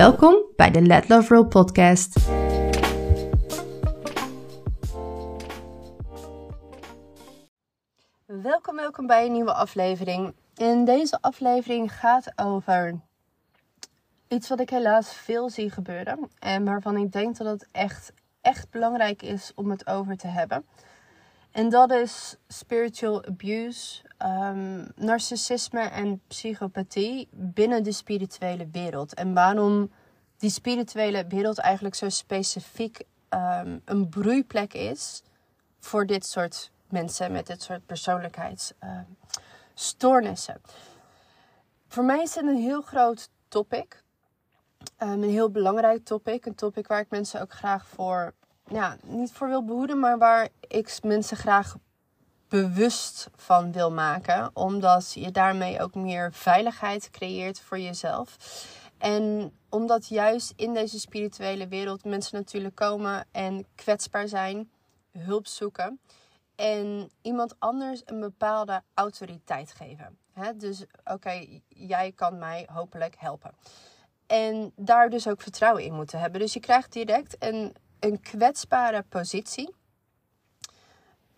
Welkom bij de Let Love Roll podcast. Welkom, welkom bij een nieuwe aflevering. In deze aflevering gaat over iets wat ik helaas veel zie gebeuren en waarvan ik denk dat het echt, echt belangrijk is om het over te hebben. En dat is spiritual abuse, um, narcissisme en psychopathie binnen de spirituele wereld. En waarom die spirituele wereld eigenlijk zo specifiek ehm, een broeiplek is voor dit soort mensen met dit soort persoonlijkheidsstoornissen. voor mij is het een heel groot topic. Een heel belangrijk topic. Een topic waar ik mensen ook graag voor ja, niet voor wil behoeden, maar waar ik mensen graag bewust van wil maken. Omdat je daarmee ook meer veiligheid creëert voor jezelf. En omdat juist in deze spirituele wereld mensen natuurlijk komen en kwetsbaar zijn, hulp zoeken. En iemand anders een bepaalde autoriteit geven. dus oké, jij kan mij hopelijk helpen. En daar dus ook vertrouwen in moeten hebben. Dus je krijgt direct een een kwetsbare positie.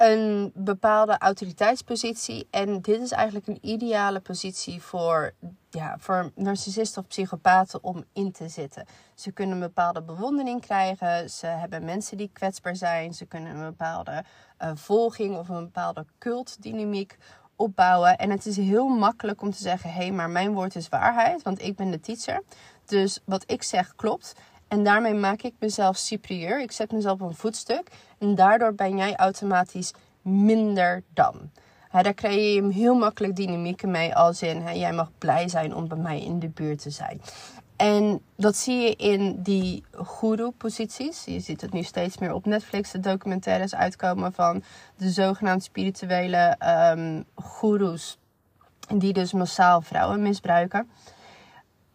Een bepaalde autoriteitspositie. En dit is eigenlijk een ideale positie voor, ja, voor narcissisten of psychopaten om in te zitten. Ze kunnen een bepaalde bewondering krijgen. Ze hebben mensen die kwetsbaar zijn. Ze kunnen een bepaalde uh, volging of een bepaalde cultdynamiek opbouwen. En het is heel makkelijk om te zeggen: hé, hey, maar mijn woord is waarheid, want ik ben de teacher. Dus wat ik zeg klopt. En daarmee maak ik mezelf superieur. Ik zet mezelf op een voetstuk. En daardoor ben jij automatisch minder dan. daar creëer je heel makkelijk dynamieken mee. Als in, jij mag blij zijn om bij mij in de buurt te zijn. En dat zie je in die guru-posities. Je ziet het nu steeds meer op Netflix, de documentaires uitkomen van de zogenaamde spirituele um, goeroes. Die dus massaal vrouwen misbruiken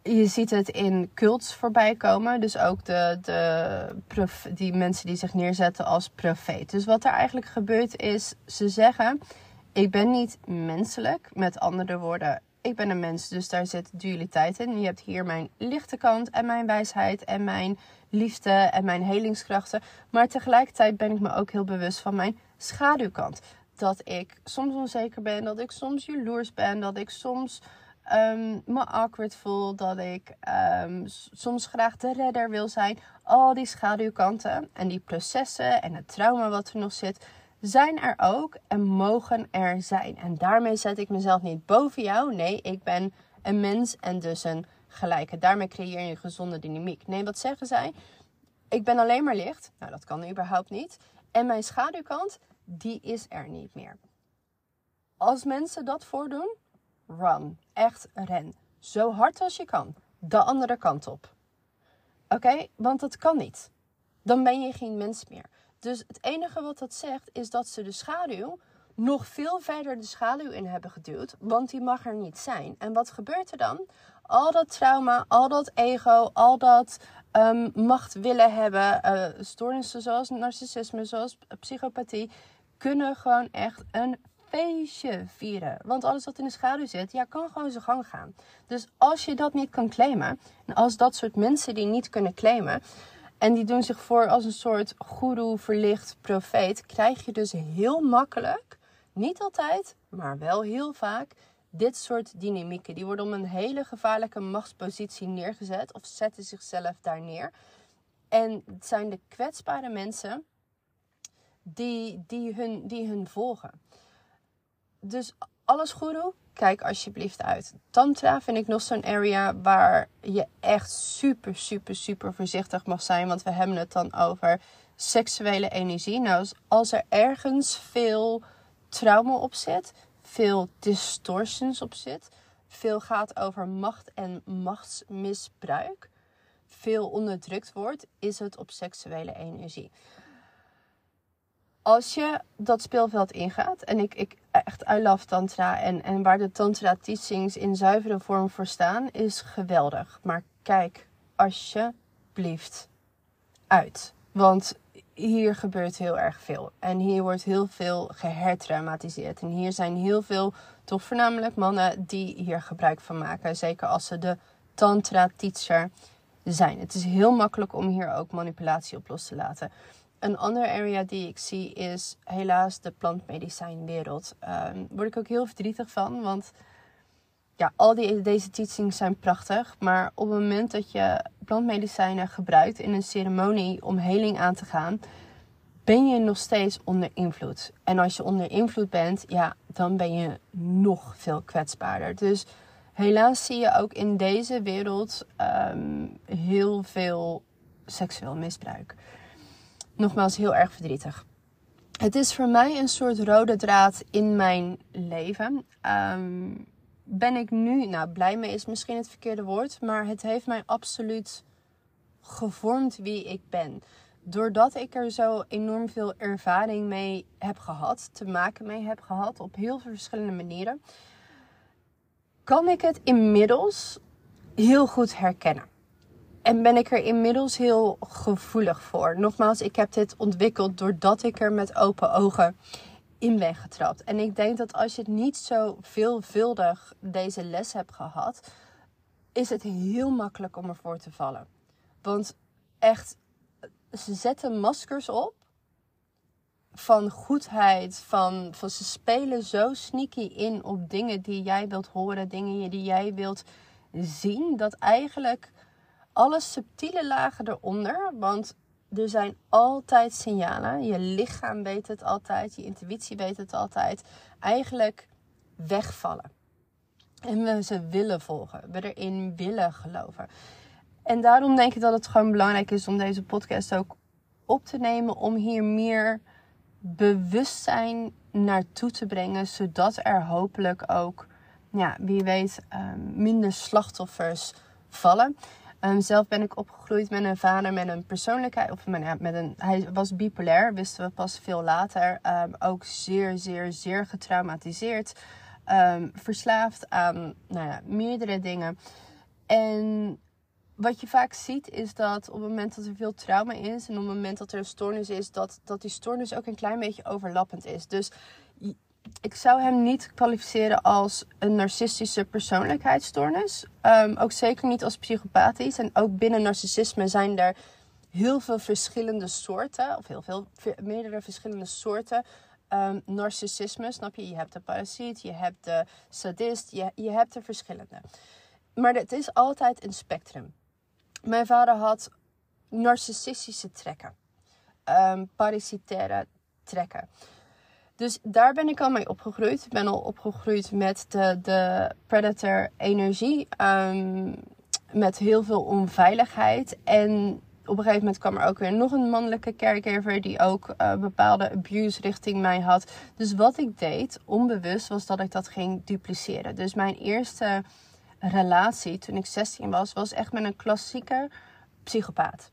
je ziet het in cults voorbij komen. Dus ook de, de die mensen die zich neerzetten als profeet. Dus wat er eigenlijk gebeurt is, ze zeggen: Ik ben niet menselijk. Met andere woorden, ik ben een mens, dus daar zit dualiteit in. Je hebt hier mijn lichte kant en mijn wijsheid en mijn liefde en mijn helingskrachten. Maar tegelijkertijd ben ik me ook heel bewust van mijn schaduwkant. Dat ik soms onzeker ben, dat ik soms jaloers ben, dat ik soms um, me awkward voel, dat ik um, soms graag de redder wil zijn. Al die schaduwkanten en die processen en het trauma wat er nog zit, zijn er ook en mogen er zijn. En daarmee zet ik mezelf niet boven jou. Nee, ik ben een mens en dus een gelijke. Daarmee creëer je een gezonde dynamiek. Nee, wat zeggen zij? Ik ben alleen maar licht. Nou, dat kan überhaupt niet. En mijn schaduwkant, die is er niet meer. Als mensen dat voordoen, run. Echt ren. Zo hard als je kan. De andere kant op. Oké? Want dat kan niet. Dan ben je geen mens meer. Dus het enige wat dat zegt is dat ze de schaduw nog veel verder de schaduw in hebben geduwd. Want die mag er niet zijn. En wat gebeurt er dan? Al dat trauma, al dat ego, al dat um, macht willen hebben, uh, stoornissen zoals narcissisme, zoals psychopathie, kunnen gewoon echt een feestje vieren. Want alles wat in de schaduw zit, ja, kan gewoon zijn gang gaan. Dus als je dat niet kan claimen, en als dat soort mensen die niet kunnen claimen, en die doen zich voor als een soort goeroe, verlicht, profeet, krijg je dus heel makkelijk, niet altijd, maar wel heel vaak, dit soort dynamieken. Die worden om een hele gevaarlijke machtspositie neergezet of zetten zichzelf daar neer. En het zijn de kwetsbare mensen die, die, hun, die hun volgen dus alles goeroe, kijk alsjeblieft uit. Tantra vind ik nog zo'n area waar je echt super, super, super voorzichtig mag zijn. Want we hebben het dan over seksuele energie. Nou, als er ergens veel trauma op zit, veel distortions op zit, veel gaat over macht en machtsmisbruik, veel onderdrukt wordt, is het op seksuele energie. Als je dat speelveld ingaat, en ik, ik echt, I love tantra, en, en waar de tantra teachings in zuivere vorm voor staan, is geweldig. Maar kijk alsjeblieft uit. Want hier gebeurt heel erg veel. En hier wordt heel veel gehertraumatiseerd. En hier zijn heel veel, toch voornamelijk mannen, die hier gebruik van maken. Zeker als ze de tantra-teacher zijn. Het is heel makkelijk om hier ook manipulatie op los te laten. Een andere area die ik zie is helaas de plantmedicijnwereld. Daar um, word ik ook heel verdrietig van, want ja, al die, deze teachings zijn prachtig. Maar op het moment dat je plantmedicijnen gebruikt in een ceremonie om heling aan te gaan, ben je nog steeds onder invloed. En als je onder invloed bent, ja, dan ben je nog veel kwetsbaarder. Dus helaas zie je ook in deze wereld ehm, heel veel seksueel misbruik. Nogmaals, heel erg verdrietig. Het is voor mij een soort rode draad in mijn leven. Um, ben ik nu, nou blij mee is misschien het verkeerde woord, maar het heeft mij absoluut gevormd wie ik ben. Doordat ik er zo enorm veel ervaring mee heb gehad, te maken mee heb gehad op heel veel verschillende manieren, kan ik het inmiddels heel goed herkennen. En ben ik er inmiddels heel gevoelig voor. Nogmaals, ik heb dit ontwikkeld doordat ik er met open ogen in ben getrapt. En ik denk dat als je niet zo veelvuldig deze les hebt gehad, is het heel makkelijk om ervoor te vallen. Want echt, ze zetten maskers op van goedheid, van, van ze spelen zo sneaky in op dingen die jij wilt horen, dingen die jij wilt zien, dat eigenlijk alle subtiele lagen eronder, want er zijn altijd signalen. Je lichaam weet het altijd, je intuïtie weet het altijd. Eigenlijk wegvallen. En we ze willen volgen, we erin willen geloven. En daarom denk ik dat het gewoon belangrijk is om deze podcast ook op te nemen. Om hier meer bewustzijn naartoe te brengen. Zodat er hopelijk ook, ja, wie weet, ehm, minder slachtoffers vallen. Um, zelf ben ik opgegroeid met een vader met een persoonlijkheid. Of met, een, hij was bipolair, wisten we pas veel later. Um, ook zeer, zeer, zeer getraumatiseerd. Um, verslaafd aan nou ja, meerdere dingen. En wat je vaak ziet is dat op het moment dat er veel trauma is en op het moment dat er een stoornis is, dat, dat die stoornis ook een klein beetje overlappend is. Dus ik zou hem niet kwalificeren als een narcistische persoonlijkheidsstoornis. Um, ook zeker niet als psychopathisch. En ook binnen narcissisme zijn er heel veel verschillende soorten, of heel veel, meerdere verschillende soorten um, narcissisme. Snap je? Je hebt de parasiet, je hebt de sadist, je, je hebt er verschillende. Maar het is altijd een spectrum. Mijn vader had narcissistische trekken, um, parasitaire trekken. Dus daar ben ik al mee opgegroeid. Ik ben al opgegroeid met de, de predator-energie. Um, met heel veel onveiligheid. En op een gegeven moment kwam er ook weer nog een mannelijke caregiver die ook uh, bepaalde abuse richting mij had. Dus wat ik deed, onbewust, was dat ik dat ging dupliceren. Dus mijn eerste relatie toen ik 16 was, was echt met een klassieke psychopaat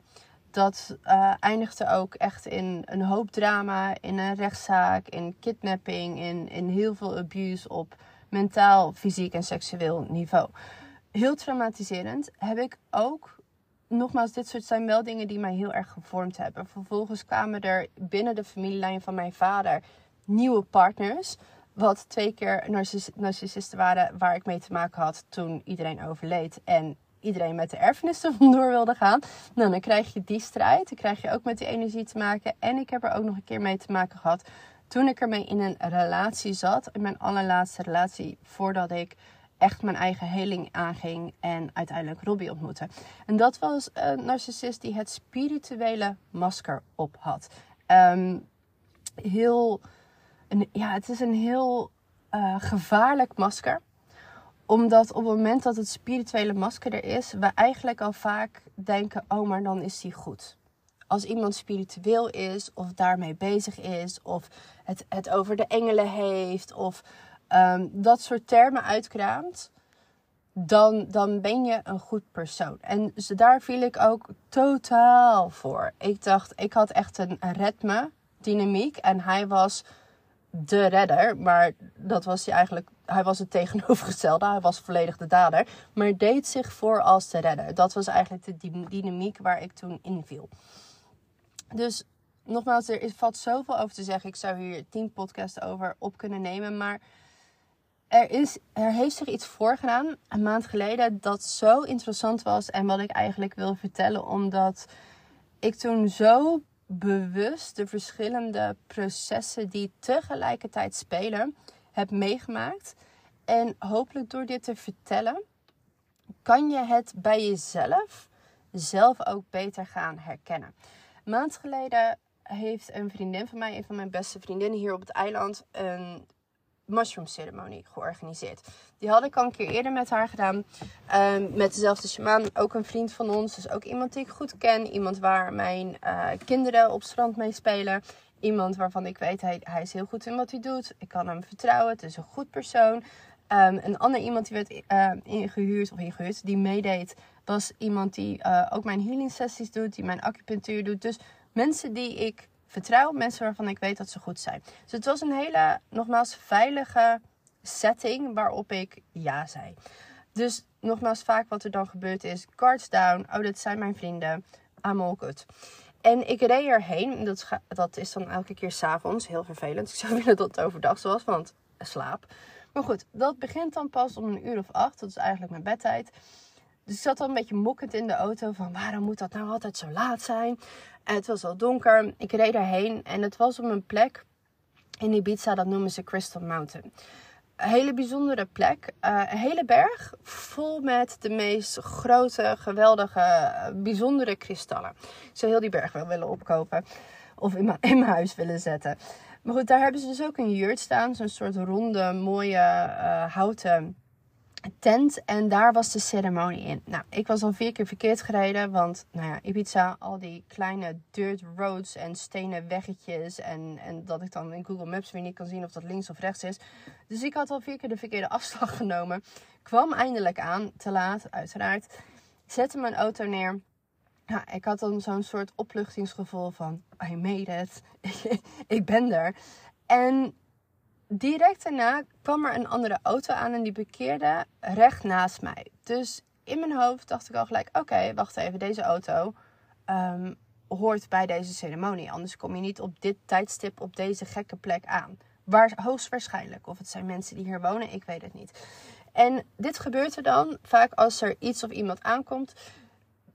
dat uh, eindigde ook echt in een hoop drama, in een rechtszaak, in kidnapping, in, in heel veel abuse op mentaal, fysiek en seksueel niveau. Heel traumatiserend. Heb ik ook, nogmaals, dit soort zijn wel dingen die mij heel erg gevormd hebben. Vervolgens kwamen er binnen de familielijn van mijn vader nieuwe partners. Wat twee keer narcissisten waren waar ik mee te maken had toen iedereen overleed. En iedereen met de erfenissen vandoor wilde gaan. Nou, dan krijg je die strijd. Dan krijg je ook met die energie te maken. En ik heb er ook nog een keer mee te maken gehad toen ik ermee in een relatie zat. In mijn allerlaatste relatie voordat ik echt mijn eigen heling aanging en uiteindelijk Robbie ontmoette. En dat was een narcissist die het spirituele masker op had. Ehm, heel, een, ja, het is een heel uh, gevaarlijk masker omdat op het moment dat het spirituele masker er is, we eigenlijk al vaak denken: oh, maar dan is die goed. Als iemand spiritueel is, of daarmee bezig is, of het, het over de engelen heeft, of um, dat soort termen uitkraamt, dan, dan ben je een goed persoon. En daar viel ik ook totaal voor. Ik dacht, ik had echt een ritme, dynamiek. En hij was de redder. Maar dat was hij eigenlijk. Hij was het tegenovergestelde. Hij was volledig de dader. Maar deed zich voor als de redder. Dat was eigenlijk de dynamiek waar ik toen in viel. Dus nogmaals, er valt zoveel over te zeggen. Ik zou hier tien podcasts over op kunnen nemen. Maar er, is, er heeft zich iets voorgedaan een maand geleden dat zo interessant was. En wat ik eigenlijk wil vertellen, omdat ik toen zo bewust de verschillende processen die tegelijkertijd spelen heb meegemaakt. En hopelijk door dit te vertellen, kan je het bij jezelf zelf ook beter gaan herkennen. Maand geleden heeft een vriendin van mij, een van mijn beste vriendinnen hier op het eiland, een mushroom ceremonie georganiseerd. Die had ik al een keer eerder met haar gedaan. Um, met dezelfde shaman. Ook een vriend van ons. Dus ook iemand die ik goed ken. Iemand waar mijn uh, kinderen op strand mee spelen. Iemand waarvan ik weet, hij, hij is heel goed in wat hij doet. Ik kan hem vertrouwen. Het is een goed persoon. Um, een ander iemand die werd uh, ingehuurd of ingehuurd, die meedeed, was iemand die uh, ook mijn healing sessies doet, die mijn acupunctuur doet. Dus mensen die ik vertrouw mensen waarvan ik weet dat ze goed zijn. Dus het was een hele, nogmaals, veilige setting waarop ik ja zei. Dus nogmaals, vaak wat er dan gebeurt is: cards down. Oh, dat zijn mijn vrienden. I'm all good. En ik reed erheen. Dat, dat is dan elke keer s'avonds. Heel vervelend. Ik zou willen dat het overdag was, want slaap. Maar goed, dat begint dan pas om een uur of acht. Dat is eigenlijk mijn bedtijd. Dus ik zat al een beetje mokkend in de auto van waarom moet dat nou altijd zo laat zijn? het was al donker. Ik reed erheen en het was op een plek in Ibiza, dat noemen ze Crystal Mountain. Een hele bijzondere plek. Uh, een hele berg vol met de meest grote, geweldige, bijzondere kristallen. Ik zou heel die berg wel willen opkopen. Of in mijn, in mijn huis willen zetten. Maar goed, daar hebben ze dus ook een jurt staan. Zo'n soort ronde, mooie uh, houten tent en daar was de ceremonie in. Nou, ik was al vier keer verkeerd gereden, want nou ja, Ibiza, al die kleine dirt roads en stenen weggetjes en, en dat ik dan in Google Maps weer niet kan zien of dat links of rechts is. Dus ik had al vier keer de verkeerde afslag genomen. Kwam eindelijk aan, te laat uiteraard. Zette mijn auto neer. Ja, ik had dan zo'n soort opluchtingsgevoel van, I made it. ik ben er. En direct daarna kwam er een andere auto aan en die parkeerde recht naast mij. Dus in mijn hoofd dacht ik al gelijk: oké, wacht even, deze auto um, hoort bij deze ceremonie. Anders kom je niet op dit tijdstip op deze gekke plek aan. Waar, hoogstwaarschijnlijk. Of het zijn mensen die hier wonen, ik weet het niet. En dit gebeurt er dan vaak als er iets of iemand aankomt.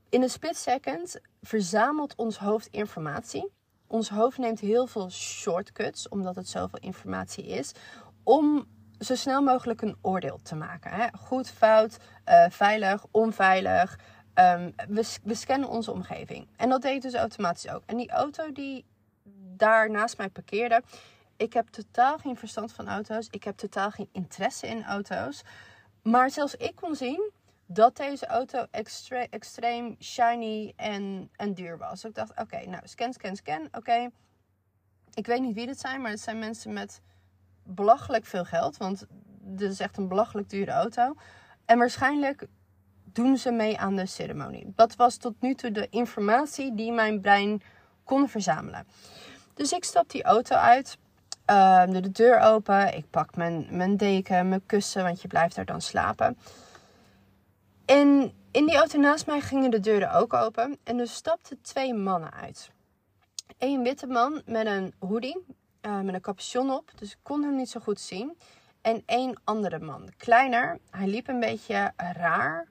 In een split second verzamelt ons hoofd informatie ons hoofd neemt heel veel shortcuts, omdat het zoveel informatie is, om zo snel mogelijk een oordeel te maken. Hè? Goed, fout, uh, veilig, onveilig. Um, we, we scannen onze omgeving. En dat deed dus automatisch ook. En die auto die daar naast mij parkeerde, ik heb totaal geen verstand van auto's. Ik heb totaal geen interesse in auto's. Maar zelfs ik kon zien dat deze auto extre extreem shiny en, en duur was. Dus ik dacht, oké, nou, scan, scan, scan. Oké, ik weet niet wie dit zijn, maar het zijn mensen met belachelijk veel geld. Want dit is echt een belachelijk dure auto. En waarschijnlijk doen ze mee aan de ceremonie. Dat was tot nu toe de informatie die mijn brein kon verzamelen. Dus ik stap die auto uit. Uh, doe de deur open. Ik pak mijn, mijn deken, mijn kussen, want je blijft daar dan slapen. En in die auto naast mij gingen de deuren ook open. En er stapten twee mannen uit. Eén witte man met een hoodie, uh, met een capuchon op. Dus ik kon hem niet zo goed zien. En één andere man, kleiner. Hij liep een beetje raar.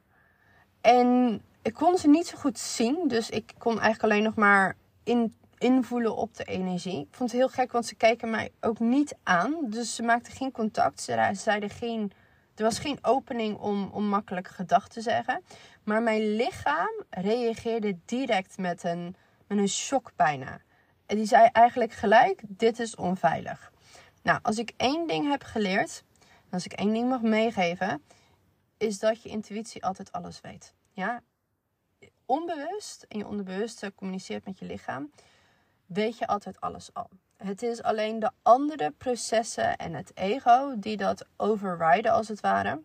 En ik kon ze niet zo goed zien. Dus ik kon eigenlijk alleen nog maar in, invoelen op de energie. Ik vond het heel gek, want ze keken mij ook niet aan. Dus ze maakten geen contact. Ze zeiden geen er was geen opening om, om makkelijk gedachten te zeggen. Maar mijn lichaam reageerde direct met een, met een shock bijna. En die zei eigenlijk gelijk: dit is onveilig. Nou, als ik één ding heb geleerd, als ik één ding mag meegeven, is dat je intuïtie altijd alles weet. Ja, onbewust en je onderbewuste communiceert met je lichaam, weet je altijd alles al. Het is alleen de andere processen en het ego die dat overriden als het ware.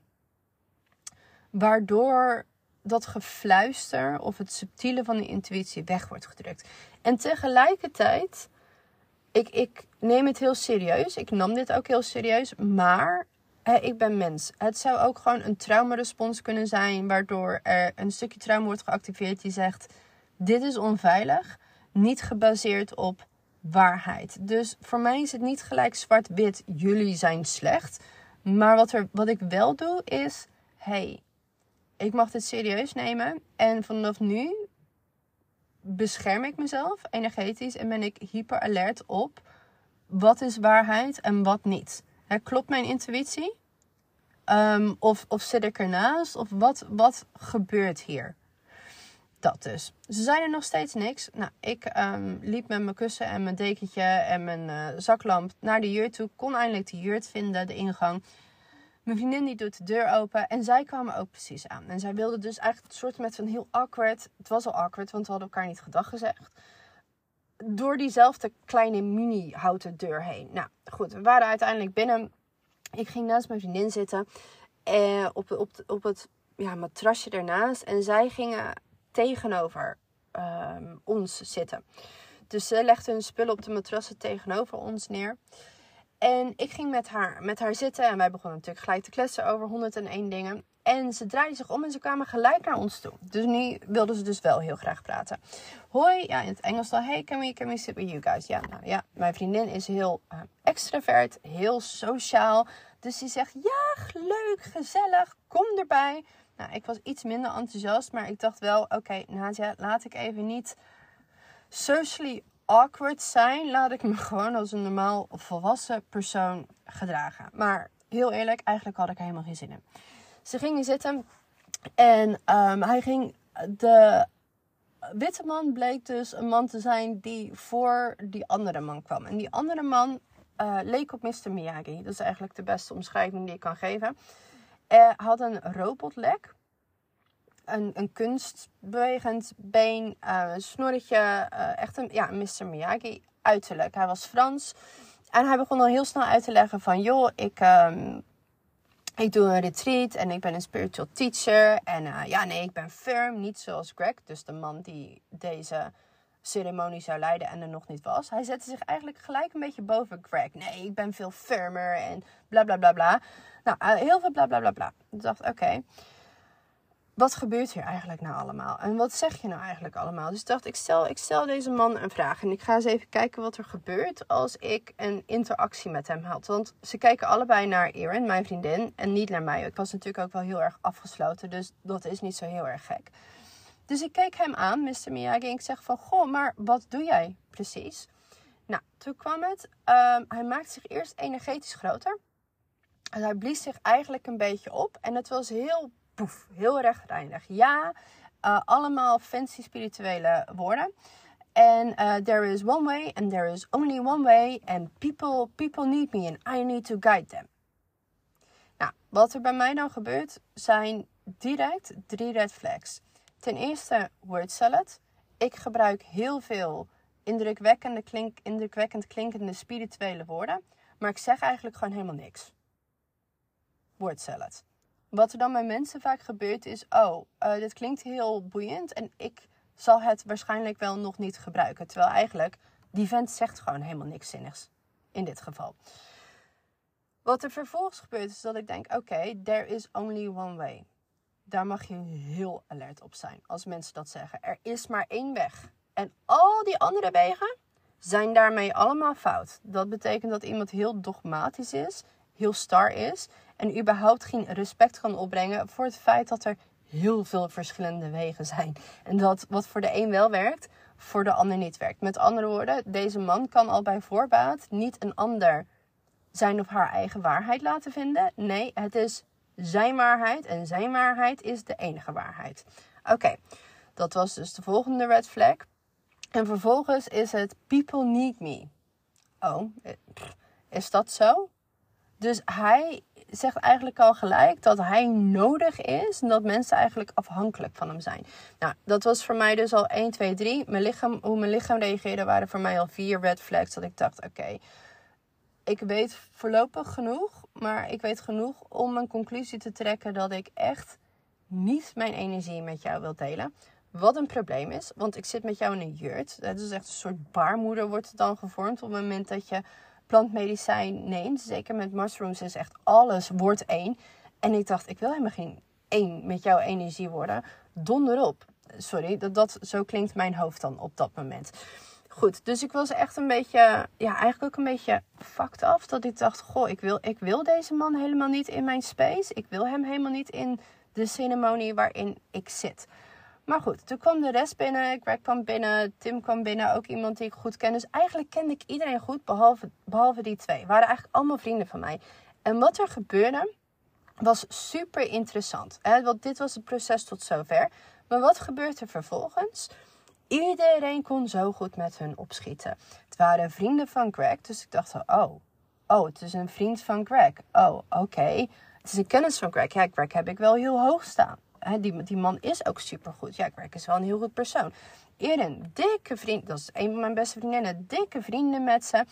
waardoor dat gefluister of het subtiele van de intuïtie weg wordt gedrukt. En tegelijkertijd, ik, ik neem het heel serieus. Ik nam dit ook heel serieus. Maar ik ben mens. Het zou ook gewoon een traumarespons kunnen zijn, waardoor er een stukje trauma wordt geactiveerd die zegt: Dit is onveilig, niet gebaseerd op waarheid. Dus voor mij is het niet gelijk zwart-wit, jullie zijn slecht. Maar wat, er, wat ik wel doe is: hey, ik mag dit serieus nemen. En vanaf nu bescherm ik mezelf energetisch en ben ik hyper alert op wat is waarheid en wat niet. klopt mijn intuïtie? Um, of, of zit ik ernaast? Of wat, wat gebeurt hier? Dat dus. Ze zeiden nog steeds niks. Nou, ik um, liep met mijn kussen en mijn dekentje en mijn uh, zaklamp naar de jurt toe. Kon eindelijk de jurt vinden, de ingang. Mijn vriendin die doet de deur open en zij kwamen ook precies aan. En zij wilde dus eigenlijk een soort met van heel awkward. Het was al awkward, want we hadden elkaar niet gedag gezegd. Door diezelfde kleine mini houten deur heen. Nou goed, we waren uiteindelijk binnen. Ik ging naast mijn vriendin zitten. Eh, op, op, op het ja, matrasje ernaast. En zij gingen tegenover ehm, ons zitten. Dus ze legde hun spullen op de matrassen tegenover ons neer. En ik ging met haar, met haar zitten en wij begonnen natuurlijk gelijk te kletsen over 101 dingen. En ze draaide zich om en ze kwamen gelijk naar ons toe. Dus nu wilden ze dus wel heel graag praten. Hoi, ja, in het Engels dan. Hey, can we, can we sit with you guys? Ja, nou ja, mijn vriendin is heel uh, extravert, heel sociaal. Dus die zegt, ja, leuk, gezellig, kom erbij. Nou, ik was iets minder enthousiast, maar ik dacht wel, oké, Nadia, laat ik even niet socially awkward zijn, laat ik me gewoon als een normaal volwassen persoon gedragen. Maar heel eerlijk, eigenlijk had ik er helemaal geen zin in. Ze gingen zitten en um, hij ging. De witte man bleek dus een man te zijn die voor die andere man kwam. En die andere man uh, leek op Mr. Miyagi. Dat is eigenlijk de beste omschrijving die ik kan geven. Hij had een robotlek een, een kunstbewegend been, uh, een snorretje. Uh, echt een ja, Mr. Miyagi uiterlijk. Hij was Frans. En hij begon al heel snel uit te leggen van... joh, ik, um, ik doe een retreat en ik ben een spiritual teacher. En ja, nee, ik ben firm. Niet zoals Greg, dus de man die deze ceremonie zou leiden en er nog niet was. Hij zette zich eigenlijk gelijk een beetje boven Greg. Nee, ik ben veel firmer en bla bla bla bla. Nou, heel veel bla bla bla bla. Ik dacht, oké wat gebeurt hier eigenlijk nou allemaal? En wat zeg je nou eigenlijk allemaal? Dus ik dacht, ik stel, ik stel deze man een vraag. En ik ga eens even kijken wat er gebeurt als ik een interactie met hem had. Want ze kijken allebei naar Erin, mijn vriendin, en niet naar mij. Ik was natuurlijk ook wel heel erg afgesloten, dus dat is niet zo heel erg gek. Dus ik keek hem aan, Mr. Miyagi, en ik zeg van, goh, maar wat doe jij precies? Nou, toen kwam het, um, hij maakte zich eerst energetisch groter. En hij blies zich eigenlijk een beetje op. En het was heel poef, heel rechtlijnig. Ja, uh, allemaal fancy spirituele woorden. En uh, there is one way and there is only one way. And people, people need me and I need to guide them. Nou, wat er bij mij dan gebeurt zijn direct drie red flags. Ten eerste word salad. Ik gebruik heel veel indrukwekkende klink, indrukwekkend klinkende spirituele woorden. Maar ik zeg eigenlijk gewoon helemaal niks. Word salad. Wat er dan bij mensen vaak gebeurt is, oh, uh, dit klinkt heel boeiend en ik zal het waarschijnlijk wel nog niet gebruiken. Terwijl eigenlijk die vent zegt gewoon helemaal niks zinnigs in dit geval. Wat er vervolgens gebeurt is dat ik denk, oké, there is only one way. Daar mag je heel alert op zijn als mensen dat zeggen. Er is maar één weg. En al die andere wegen zijn daarmee allemaal fout. Dat betekent dat iemand heel dogmatisch is, heel star is en überhaupt geen respect kan opbrengen voor het feit dat er heel veel verschillende wegen zijn. En dat wat voor de een wel werkt, voor de ander niet werkt. Met andere woorden, deze man kan al bij voorbaat niet een ander zijn of haar eigen waarheid laten vinden. Nee, het is zijn waarheid en zijn waarheid is de enige waarheid. Oké, dat was dus de volgende red flag. En vervolgens is het people need me. Oh, eh, is dat zo? Dus hij zegt eigenlijk al gelijk dat hij nodig is en dat mensen eigenlijk afhankelijk van hem zijn. Nou, dat was voor mij dus al 1, 2, 3. Mijn lichaam, hoe mijn lichaam reageerde waren voor mij al vier red flags. Dat ik dacht, oké, ik weet voorlopig genoeg, maar ik weet genoeg om een conclusie te trekken dat ik echt niet mijn energie met jou wil delen. Wat een probleem is, want ik zit met jou in een jurt. Het is echt een soort baarmoeder wordt dan gevormd op het moment dat je plantmedicijn neemt. Zeker met mushrooms is echt alles wordt één. En ik dacht, ik wil helemaal geen één met jouw energie worden. Donderop. Sorry, dat, dat, zo klinkt mijn hoofd dan op dat moment. Goed, dus ik was echt een beetje, ja, eigenlijk ook een beetje fucked af. Dat ik dacht, goh, ik wil, ik wil deze man helemaal niet in mijn space. Ik wil hem helemaal niet in de ceremonie waarin ik zit. Maar goed, toen kwam de rest binnen. Greg kwam binnen, Tim kwam binnen, ook iemand die ik goed ken. Dus eigenlijk kende ik iedereen goed, behalve, behalve die twee. Waren eigenlijk allemaal vrienden van mij. En wat er gebeurde, was super interessant. Hè? Want dit was het proces tot zover. Maar wat gebeurt er vervolgens? Iedereen kon zo goed met hun opschieten. Het waren vrienden van Greg, dus ik dacht, oh, oh, het is een vriend van Greg. Oh, oké. Het is een kennis van Greg. Ja, Greg heb ik wel heel hoog staan. die, die man is ook supergoed. Ja, Greg is wel een heel goed persoon. Erin, dikke vriend, dat is een van mijn beste vriendinnen, dikke vrienden met ze.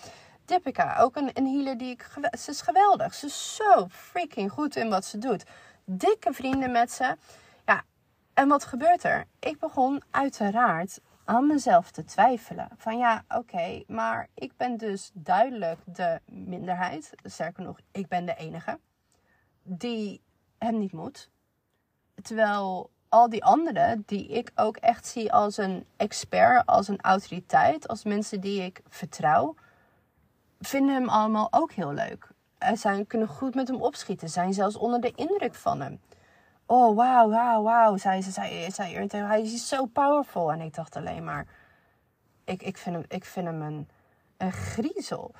Dipika, ook een, een healer die ik, ze is geweldig. Ze is zo freaking goed in wat ze doet. Dikke vrienden met ze. Ja, en wat gebeurt er? Ik begon uiteraard aan mezelf te twijfelen. Van ja, oké, maar ik ben dus duidelijk de minderheid. Sterker nog, ik ben de enige die hem niet moet. Terwijl al die anderen, die ik ook echt zie als een expert, als een autoriteit, als mensen die ik vertrouw, vinden hem allemaal ook heel leuk. Zijn, kunnen goed met hem opschieten, zijn zelfs onder de indruk van hem oh wauw, wauw, wauw, zei ze, zei, zei hij is zo powerful. En ik dacht alleen maar, ik, ik, vind, hem, ik vind hem een, een griezel.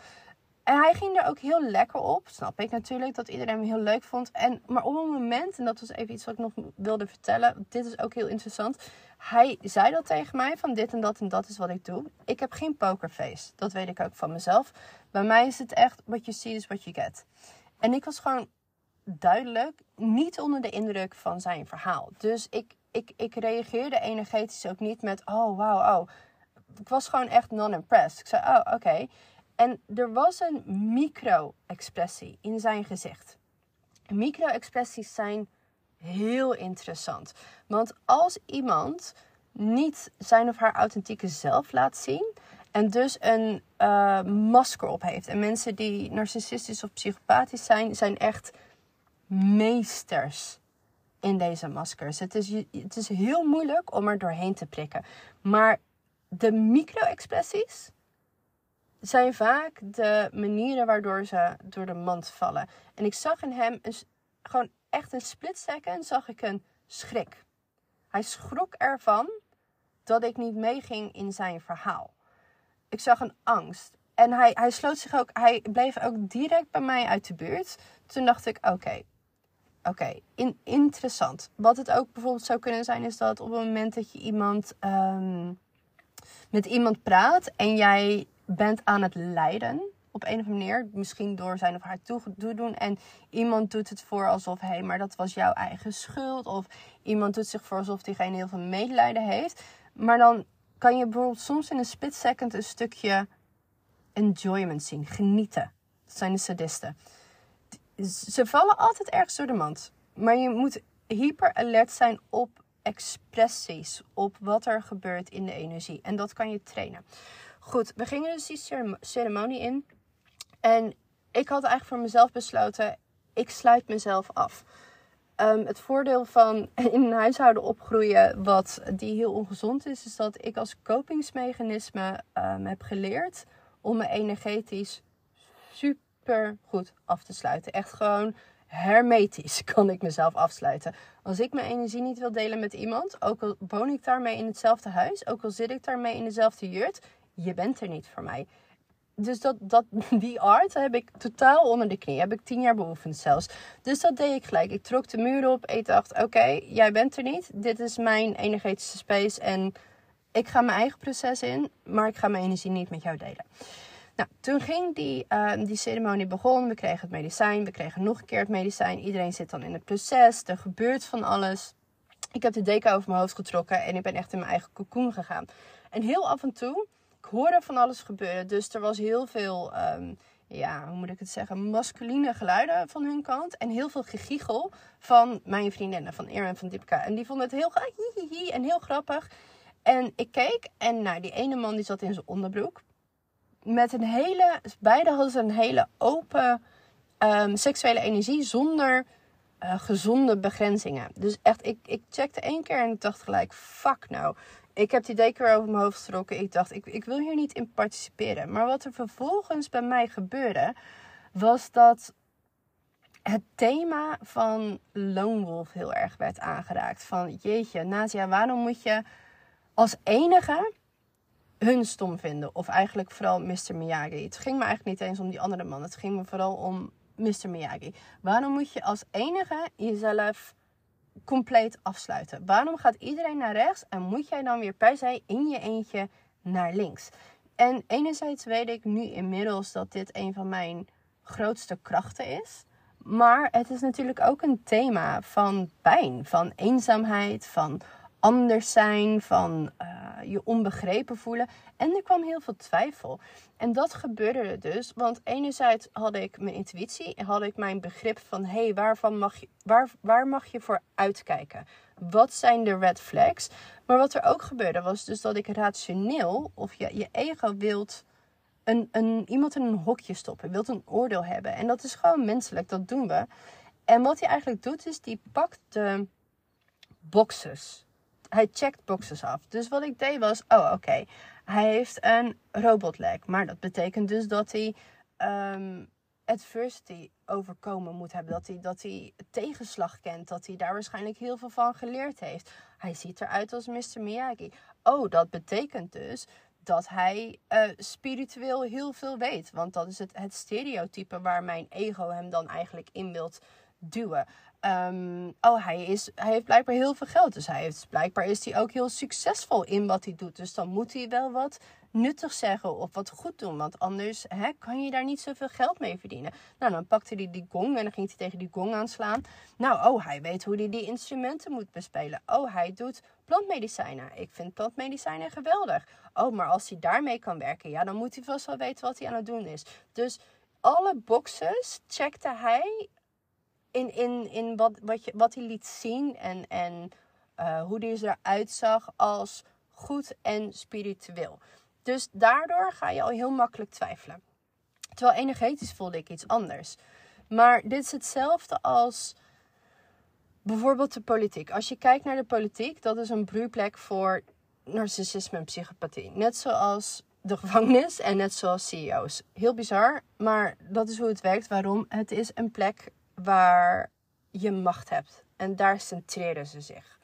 En hij ging er ook heel lekker op, snap ik natuurlijk, dat iedereen hem heel leuk vond. En, maar op een moment, en dat was even iets wat ik nog wilde vertellen, dit is ook heel interessant. Hij zei dat tegen mij, van dit en dat en dat is wat ik doe. Ik heb geen pokerface, dat weet ik ook van mezelf. Bij mij is het echt, what you see is what you get. En ik was gewoon duidelijk niet onder de indruk van zijn verhaal. Dus ik, ik, ik reageerde energetisch ook niet met, oh wauw, oh. Ik was gewoon echt non-impressed. Ik zei, oh oké. En er was een micro-expressie in zijn gezicht. Micro-expressies zijn heel interessant. Want als iemand niet zijn of haar authentieke zelf laat zien. En dus een uh, masker op heeft. En mensen die narcistisch of psychopathisch zijn, zijn echt meesters in deze maskers. Het is, het is heel moeilijk om er doorheen te prikken. Maar de micro-expressies zijn vaak de manieren waardoor ze door de mand vallen. En ik zag in hem een, gewoon echt een split second zag ik een schrik. Hij schrok ervan dat ik niet meeging in zijn verhaal. Ik zag een angst. En hij, hij sloot zich ook, hij bleef ook direct bij mij uit de buurt. Toen dacht ik, oké, Oké, in, interessant. Wat het ook bijvoorbeeld zou kunnen zijn, is dat op het moment dat je iemand um, met iemand praat en jij bent aan het lijden op een of andere manier, misschien door zijn of haar toedoen en iemand doet het voor alsof hé, hey, maar dat was jouw eigen schuld, of iemand doet zich voor alsof diegene heel veel medelijden heeft, maar dan kan je bijvoorbeeld soms in een split second een stukje enjoyment zien, genieten. Dat zijn de sadisten ze vallen altijd ergens door de mand. Maar je moet hyper alert zijn op expressies, op wat er gebeurt in de energie. En dat kan je trainen. Goed, we gingen dus die ceremonie in. En ik had eigenlijk voor mezelf besloten, ik sluit mezelf af. Um, het voordeel van in een huishouden opgroeien, wat die heel ongezond is, is dat ik als kopingsmechanisme um, heb geleerd om me energetisch super super goed af te sluiten. Echt gewoon hermetisch kan ik mezelf afsluiten. Als ik mijn energie niet wil delen met iemand, ook al woon ik daarmee in hetzelfde huis, ook al zit ik daarmee in dezelfde jurt, je bent er niet voor mij. Dus dat, dat, die art heb ik totaal onder de knie. Heb ik tien jaar beoefend zelfs. Dus dat deed ik gelijk. Ik trok de muur op. Ik dacht, oké, jij bent er niet. Dit is mijn energetische space. En ik ga mijn eigen proces in. Maar ik ga mijn energie niet met jou delen. Nou, toen ging die, uh, die ceremonie begonnen. We kregen het medicijn. We kregen nog een keer het medicijn. Iedereen zit dan in het proces. Er gebeurt van alles. Ik heb de deken over mijn hoofd getrokken. En ik ben echt in mijn eigen cocoon gegaan. En heel af en toe, ik hoorde van alles gebeuren. Dus er was heel veel... Um, ja, hoe moet ik het zeggen, masculine geluiden van hun kant. En heel veel gegiegel van mijn vriendinnen, van Eer en van Dipka. En die vonden het heel, hi, en heel grappig. En ik keek en nou, die ene man die zat in zijn onderbroek. Met een hele, beide hadden ze een hele open um, seksuele energie zonder uh, gezonde begrenzingen. Dus echt, ik, ik checkte één keer en ik dacht gelijk, fuck nou. Ik heb die deken over mijn hoofd getrokken. Ik dacht, ik, ik wil hier niet in participeren. Maar wat er vervolgens bij mij gebeurde, was dat het thema van Lone Wolf heel erg werd aangeraakt. Van jeetje, Nadia, waarom moet je als enige hun stom vinden? Of eigenlijk vooral Mr. Miyagi. Het ging me eigenlijk niet eens om die andere man. Het ging me vooral om Mr. Miyagi. Waarom moet je als enige jezelf compleet afsluiten? Waarom gaat iedereen naar rechts en moet jij dan weer per se in je eentje naar links? En enerzijds weet ik nu inmiddels dat dit een van mijn grootste krachten is. Maar het is natuurlijk ook een thema van pijn, van eenzaamheid, van anders zijn, van uh, je onbegrepen voelen. En er kwam heel veel twijfel. En dat gebeurde dus, want enerzijds had ik mijn intuïtie had ik mijn begrip van hé, hey, waarvan mag je, waar, waar mag je voor uitkijken? Wat zijn de red flags? Maar wat er ook gebeurde was dus dat ik rationeel of je, je ego wilt een, een, iemand in een hokje stoppen, wilt een oordeel hebben. En dat is gewoon menselijk, dat doen we. En wat hij eigenlijk doet, is die pakt de boxes hij checkt boxes af. Dus wat ik deed was, oh oké, hij heeft een robotleg. Maar dat betekent dus dat hij um, adversity overkomen moet hebben. Dat hij, dat hij tegenslag kent. Dat hij daar waarschijnlijk heel veel van geleerd heeft. Hij ziet eruit als Mr. Miyagi. Oh, dat betekent dus dat hij uh, spiritueel heel veel weet. Want dat is het, het stereotype waar mijn ego hem dan eigenlijk in wilt duwen. Um, oh, hij, is, hij heeft blijkbaar heel veel geld. Dus hij heeft, blijkbaar is hij ook heel succesvol in wat hij doet. Dus dan moet hij wel wat nuttig zeggen of wat goed doen. Want anders hè, kan je daar niet zoveel geld mee verdienen. Nou, dan pakte hij die gong en dan ging hij tegen die gong aanslaan. Nou, oh, hij weet hoe hij die instrumenten moet bespelen. Oh, hij doet plantmedicijnen. Ik vind plantmedicijnen geweldig. Oh, maar als hij daarmee kan werken, ja, dan moet hij vast wel weten wat hij aan het doen is. Dus alle boxes checkte hij in, in, in wat, wat, je, wat hij liet zien en, en uh, hoe hij eruit zag als goed en spiritueel. Dus daardoor ga je al heel makkelijk twijfelen. Terwijl energetisch voelde ik iets anders. Maar dit is hetzelfde als bijvoorbeeld de politiek. Als je kijkt naar de politiek, dat is een broeiplek voor narcissisme en psychopathie. Net zoals de gevangenis en net zoals CEO's. Heel bizar, maar dat is hoe het werkt. Waarom? Het is een plek waar je macht hebt. En daar centreren ze zich.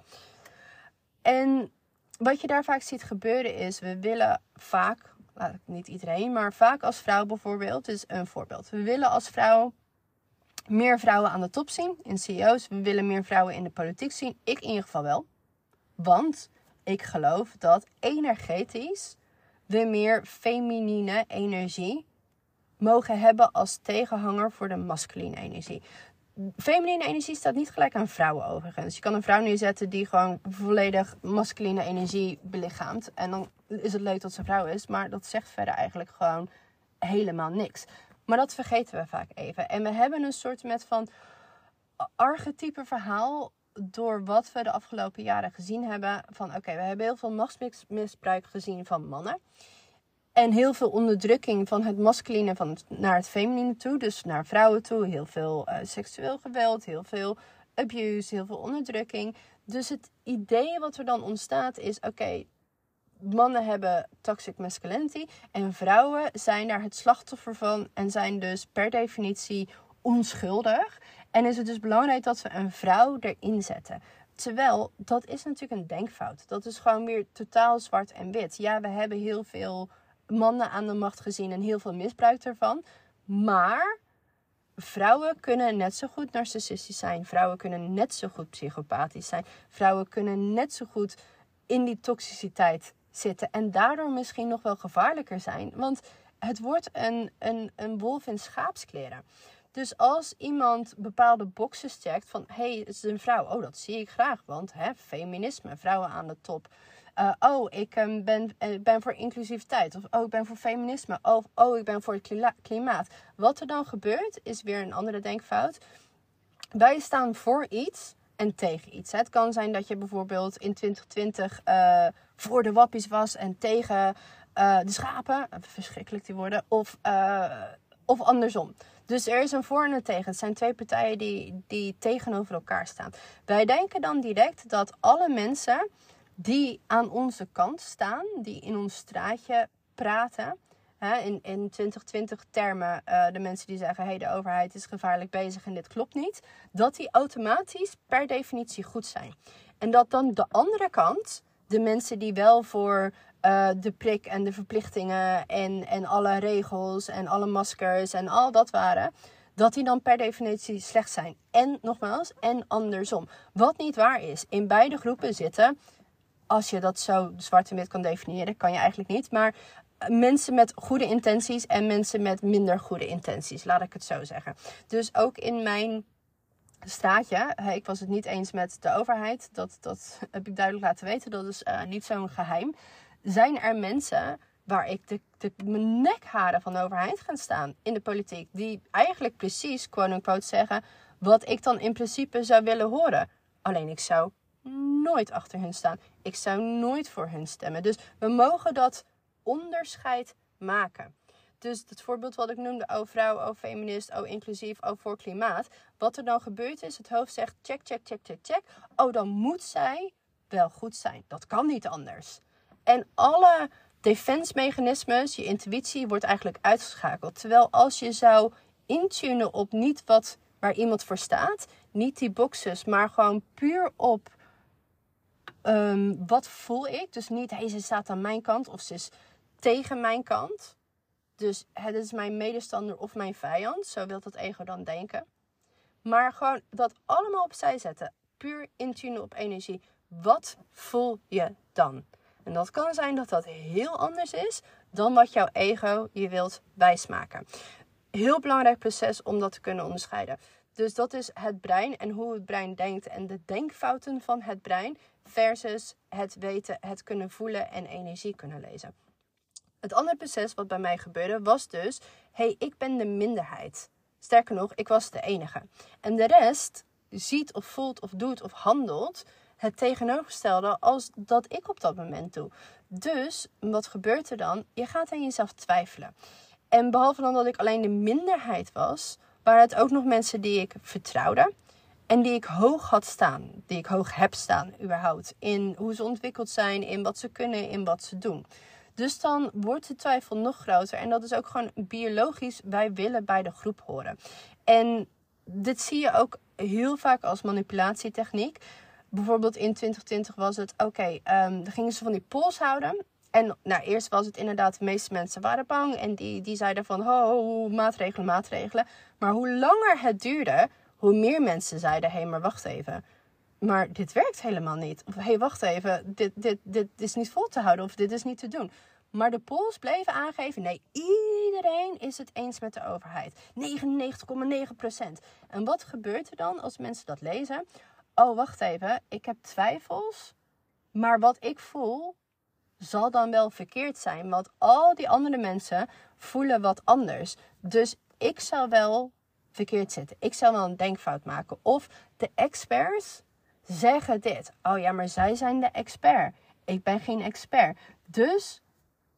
En wat je daar vaak ziet gebeuren is, we willen vaak, niet iedereen, maar vaak als vrouw bijvoorbeeld, is een voorbeeld. We willen als vrouw meer vrouwen aan de top zien in CEO's. We willen meer vrouwen in de politiek zien. Ik in ieder geval wel. Want ik geloof dat energetisch we meer feminine energie mogen hebben als tegenhanger voor de masculine energie. Feminine energie staat niet gelijk aan vrouwen overigens. Je kan een vrouw neerzetten die gewoon volledig masculine energie belichaamt. En dan is het leuk dat ze vrouw is. Maar dat zegt verder eigenlijk gewoon helemaal niks. Maar dat vergeten we vaak even. En we hebben een soort met van archetype verhaal door wat we de afgelopen jaren gezien hebben. Van oké, we hebben heel veel machtsmisbruik gezien van mannen. En heel veel onderdrukking van het masculine van naar het feminine toe. Dus naar vrouwen toe. Heel veel uh, seksueel geweld, heel veel abuse, heel veel onderdrukking. Dus het idee wat er dan ontstaat is: oké, mannen hebben toxic masculinity. En vrouwen zijn daar het slachtoffer van. En zijn dus per definitie onschuldig. En is het dus belangrijk dat we een vrouw erin zetten. Terwijl dat is natuurlijk een denkfout. Dat is gewoon weer totaal zwart en wit. Ja, we hebben heel veel mannen aan de macht gezien en heel veel misbruik ervan. Maar vrouwen kunnen net zo goed narcistisch zijn. Vrouwen kunnen net zo goed psychopathisch zijn. Vrouwen kunnen net zo goed in die toxiciteit zitten. En daardoor misschien nog wel gevaarlijker zijn. Want het wordt een, een, een wolf in schaapskleren. Dus als iemand bepaalde boxes checkt van... hé, hey, het is een vrouw. Oh, dat zie ik graag, want hè, feminisme, vrouwen aan de top. Uh, oh, ik um, ben, uh, ben voor inclusiviteit. Of oh, ik ben voor feminisme. Of oh, ik ben voor het klimaat. Wat er dan gebeurt, is weer een andere denkfout. Wij staan voor iets en tegen iets. Het kan zijn dat je bijvoorbeeld in 2020 uh, voor de wappies was en tegen de schapen. Verschrikkelijk die worden. Of, of andersom. Dus er is een voor en een tegen. Het zijn twee partijen die, die tegenover elkaar staan. Wij denken dan direct dat alle mensen die aan onze kant staan, die in ons straatje praten, hè, in, in 2020 termen, uh, de mensen die zeggen: hey, de overheid is gevaarlijk bezig en dit klopt niet, dat die automatisch per definitie goed zijn. En dat dan de andere kant, de mensen die wel voor uh, de prik en de verplichtingen en, en alle regels en alle maskers en al dat waren, dat die dan per definitie slecht zijn. En nogmaals, en andersom. Wat niet waar is. In beide groepen zitten, als je dat zo zwart en wit kan definiëren, kan je eigenlijk niet. Maar mensen met goede intenties en mensen met minder goede intenties, laat ik het zo zeggen. Dus ook in mijn straatje, ik was het niet eens met de overheid, dat, dat heb ik duidelijk laten weten, dat is uh, niet zo'n geheim. Zijn er mensen waar ik de, de mijn nekharen van de overheid gaan staan in de politiek, die eigenlijk precies, quote-unquote, zeggen wat ik dan in principe zou willen horen. Alleen ik zou nooit achter hun staan. Ik zou nooit voor hun stemmen. Dus we mogen dat onderscheid maken. Dus het voorbeeld wat ik noemde, oh vrouw, oh feminist, oh inclusief, oh voor klimaat. Wat er dan gebeurt is, het hoofd zegt check, check, check, check, check. Oh, dan moet zij wel goed zijn. Dat kan niet anders. En alle defense mechanismes, je intuïtie, wordt eigenlijk uitgeschakeld. Terwijl als je zou intunen op niet wat waar iemand voor staat, niet die boxes, maar gewoon puur op um, wat voel ik. Dus niet, hey, ze staat aan mijn kant of ze is tegen mijn kant. Dus het is mijn medestander of mijn vijand. Zo wil dat ego dan denken. Maar gewoon dat allemaal opzij zetten. Puur intunen op energie. Wat voel je dan? En dat kan zijn dat dat heel anders is dan wat jouw ego je wilt wijsmaken. Heel belangrijk proces om dat te kunnen onderscheiden. Dus dat is het brein en hoe het brein denkt en de denkfouten van het brein versus het weten, het kunnen voelen en energie kunnen lezen. Het andere proces wat bij mij gebeurde was dus: hey, ik ben de minderheid. Sterker nog, ik was de enige. En de rest ziet of voelt of doet of handelt het tegenovergestelde als dat ik op dat moment doe. Dus wat gebeurt er dan? Je gaat aan jezelf twijfelen. En behalve dan dat ik alleen de minderheid was, waren het ook nog mensen die ik vertrouwde. En die ik hoog had staan. Die ik hoog heb staan, überhaupt. In hoe ze ontwikkeld zijn, in wat ze kunnen, in wat ze doen. Dus dan wordt de twijfel nog groter. En dat is ook gewoon biologisch. Wij willen bij de groep horen. En dit zie je ook heel vaak als manipulatietechniek. Bijvoorbeeld in 2020 was het, oké, okay, ehm, dan gingen ze van die pols houden. En nou, eerst was het inderdaad, de meeste mensen waren bang. En die, die zeiden van, ho, maatregelen, maatregelen. Maar hoe langer het duurde, hoe meer mensen zeiden, hé, hey, maar wacht even. Maar dit werkt helemaal niet. Of hé, hey, wacht even, dit, dit, dit is niet vol te houden of dit is niet te doen. Maar de polls bleven aangeven, nee, iedereen is het eens met de overheid. 99,9% En wat gebeurt er dan als mensen dat lezen? Oh, wacht even, ik heb twijfels. Maar wat ik voel, zal dan wel verkeerd zijn. Want al die andere mensen voelen wat anders. Dus ik zou wel verkeerd zitten. Ik zou wel een denkfout maken. Of de experts zeggen dit. Oh ja, maar zij zijn de expert. Ik ben geen expert. Dus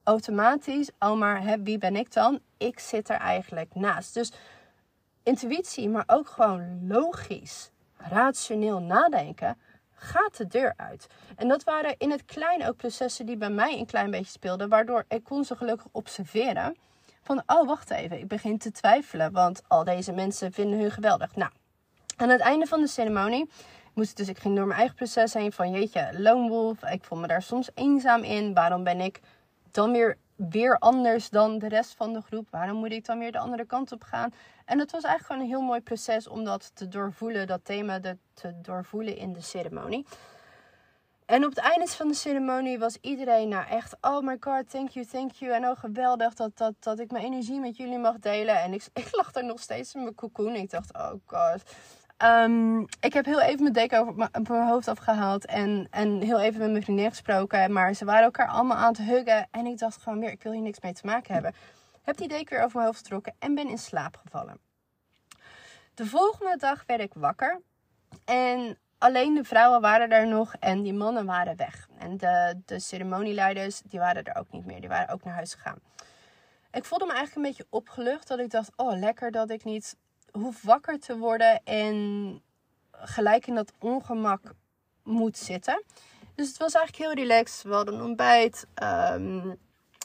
automatisch, oh maar hè, wie ben ik dan? Ik zit er eigenlijk naast. Dus intuïtie, maar ook gewoon logisch, rationeel nadenken, gaat de deur uit. En dat waren in het klein ook processen die bij mij een klein beetje speelden, waardoor ik kon ze gelukkig observeren. Van, oh wacht even, ik begin te twijfelen, want al deze mensen vinden hun geweldig. Nou, aan het einde van de ceremonie moest dus, ik ging door mijn eigen proces heen van, jeetje, lone wolf, ik voel me daar soms eenzaam in. Waarom ben ik dan weer, weer anders dan de rest van de groep? Waarom moet ik dan weer de andere kant op gaan? En het was eigenlijk gewoon een heel mooi proces om dat te doorvoelen, dat thema te doorvoelen in de ceremonie. En op het einde van de ceremonie was iedereen nou echt, oh my god, thank you, thank you. En oh geweldig dat, dat, dat ik mijn energie met jullie mag delen. En ik, ik lag er nog steeds in mijn cocoon. Ik dacht, oh god. Um, ik heb heel even mijn deken over mijn hoofd afgehaald. En, en heel even met mijn vriendin gesproken. Maar ze waren elkaar allemaal aan het huggen. En ik dacht gewoon weer, ik wil hier niks mee te maken hebben. Heb die deken weer over mijn hoofd getrokken en ben in slaap gevallen. De volgende dag werd ik wakker. En alleen de vrouwen waren er nog en die mannen waren weg. En de, de ceremonieleiders, die waren er ook niet meer. Die waren ook naar huis gegaan. Ik voelde me eigenlijk een beetje opgelucht. Dat ik dacht, oh lekker dat ik niet hoef wakker te worden en gelijk in dat ongemak moet zitten. Dus het was eigenlijk heel relaxed. We hadden een ontbijt. Um,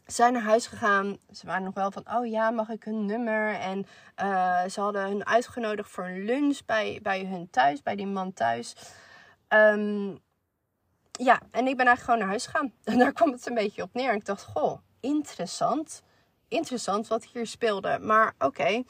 zijn naar huis gegaan. Ze waren nog wel van, oh ja, mag ik hun nummer? En uh, ze hadden hun uitgenodigd voor een lunch bij, bij hun thuis, bij die man thuis. Um, ja, en ik ben eigenlijk gewoon naar huis gegaan. En daar kwam het een beetje op neer. En ik dacht, goh, interessant. Interessant wat hier speelde. Maar oké.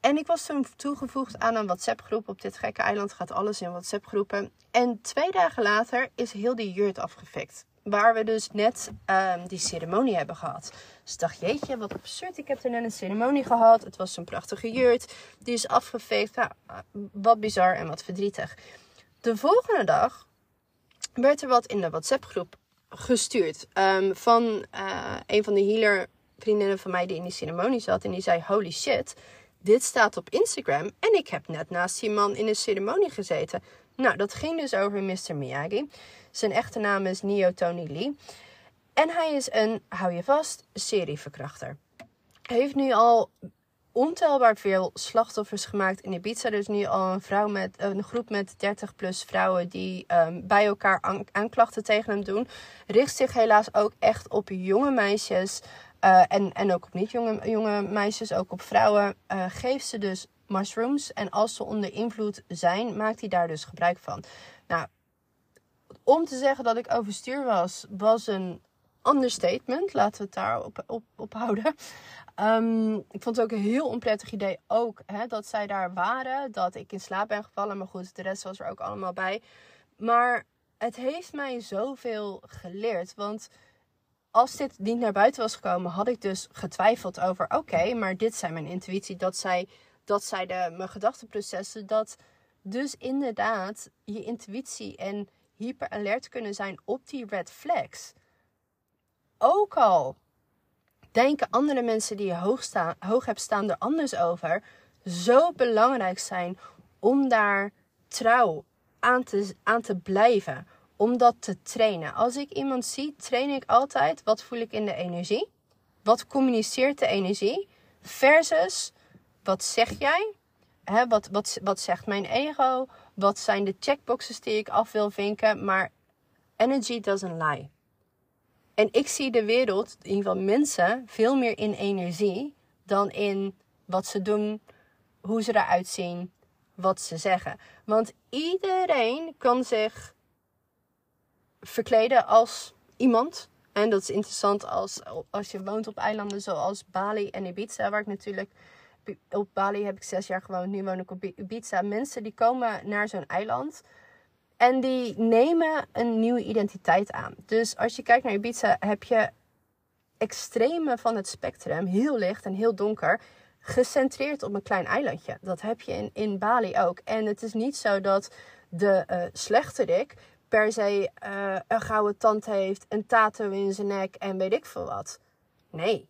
En ik was toen toegevoegd aan een WhatsApp-groep. Op dit gekke eiland gaat alles in WhatsApp-groepen. En twee dagen later is heel die jurt afgefikt. Waar we dus net um, die ceremonie hebben gehad. Dus ik dacht, jeetje, wat absurd. Ik heb er net een ceremonie gehad. Het was zo'n prachtige jurt. Die is afgeveegd. Nou, wat bizar en wat verdrietig. De volgende dag werd er wat in de WhatsApp-groep gestuurd. Um, van uh, een van de healer vriendinnen van mij die in die ceremonie zat. En die zei, holy shit dit staat op Instagram en ik heb net naast die man in een ceremonie gezeten. Nou, dat ging dus over Mr. Miyagi. Zijn echte naam is Neo Tony Lee. En hij is een, hou je vast, serieverkrachter. Hij heeft nu al ontelbaar veel slachtoffers gemaakt in Ibiza. Is nu al een, vrouw met, een groep met 30 plus vrouwen die um, bij elkaar aanklachten tegen hem doen. Richt zich helaas ook echt op jonge meisjes. Uh, en, en ook op niet jonge, meisjes, ook op vrouwen. Uh, geeft ze dus mushrooms. En als ze onder invloed zijn, maakt hij daar dus gebruik van. Nou, om te zeggen dat ik overstuur was, was een understatement. Laten we het daar op, op, houden. Um, ik vond het ook een heel onprettig idee. Ook hè, dat zij daar waren. Dat ik in slaap ben gevallen. Maar goed, de rest was er ook allemaal bij. Maar het heeft mij zoveel geleerd. Want als dit niet naar buiten was gekomen, had ik dus getwijfeld over: oké, maar dit zijn mijn intuïtie, dat zij, dat zij de, mijn gedachtenprocessen, dat dus inderdaad je intuïtie en hyper alert kunnen zijn op die red flags. Ook al denken andere mensen die je hoog, staan, hoog hebt staan er anders over, zo belangrijk zijn om daar trouw aan te, aan te blijven om dat te trainen. Als ik iemand zie, train ik altijd wat voel ik in de energie. Wat communiceert de energie? Versus wat zeg jij? Wat, wat, wat zegt mijn ego? Wat zijn de checkboxes die ik af wil vinken? Maar energy doesn't lie. En ik zie de wereld, in ieder geval mensen, veel meer in energie dan in wat ze doen, hoe ze eruit zien, wat ze zeggen. Want iedereen kan zich verkleden als iemand. En dat is interessant als, als je woont op eilanden zoals Bali en Ibiza, waar ik natuurlijk op Bali heb ik zes jaar gewoond, nu woon ik op Ibiza. Mensen die komen naar zo'n eiland en die nemen een nieuwe identiteit aan. Dus als je kijkt naar Ibiza, heb je extreme van het spectrum, heel licht en heel donker, gecentreerd op een klein eilandje. Dat heb je in, in Bali ook. En het is niet zo dat de uh, slechterik per se uh, een gouden tand heeft, een tattoo in zijn nek en weet ik veel wat. Nee,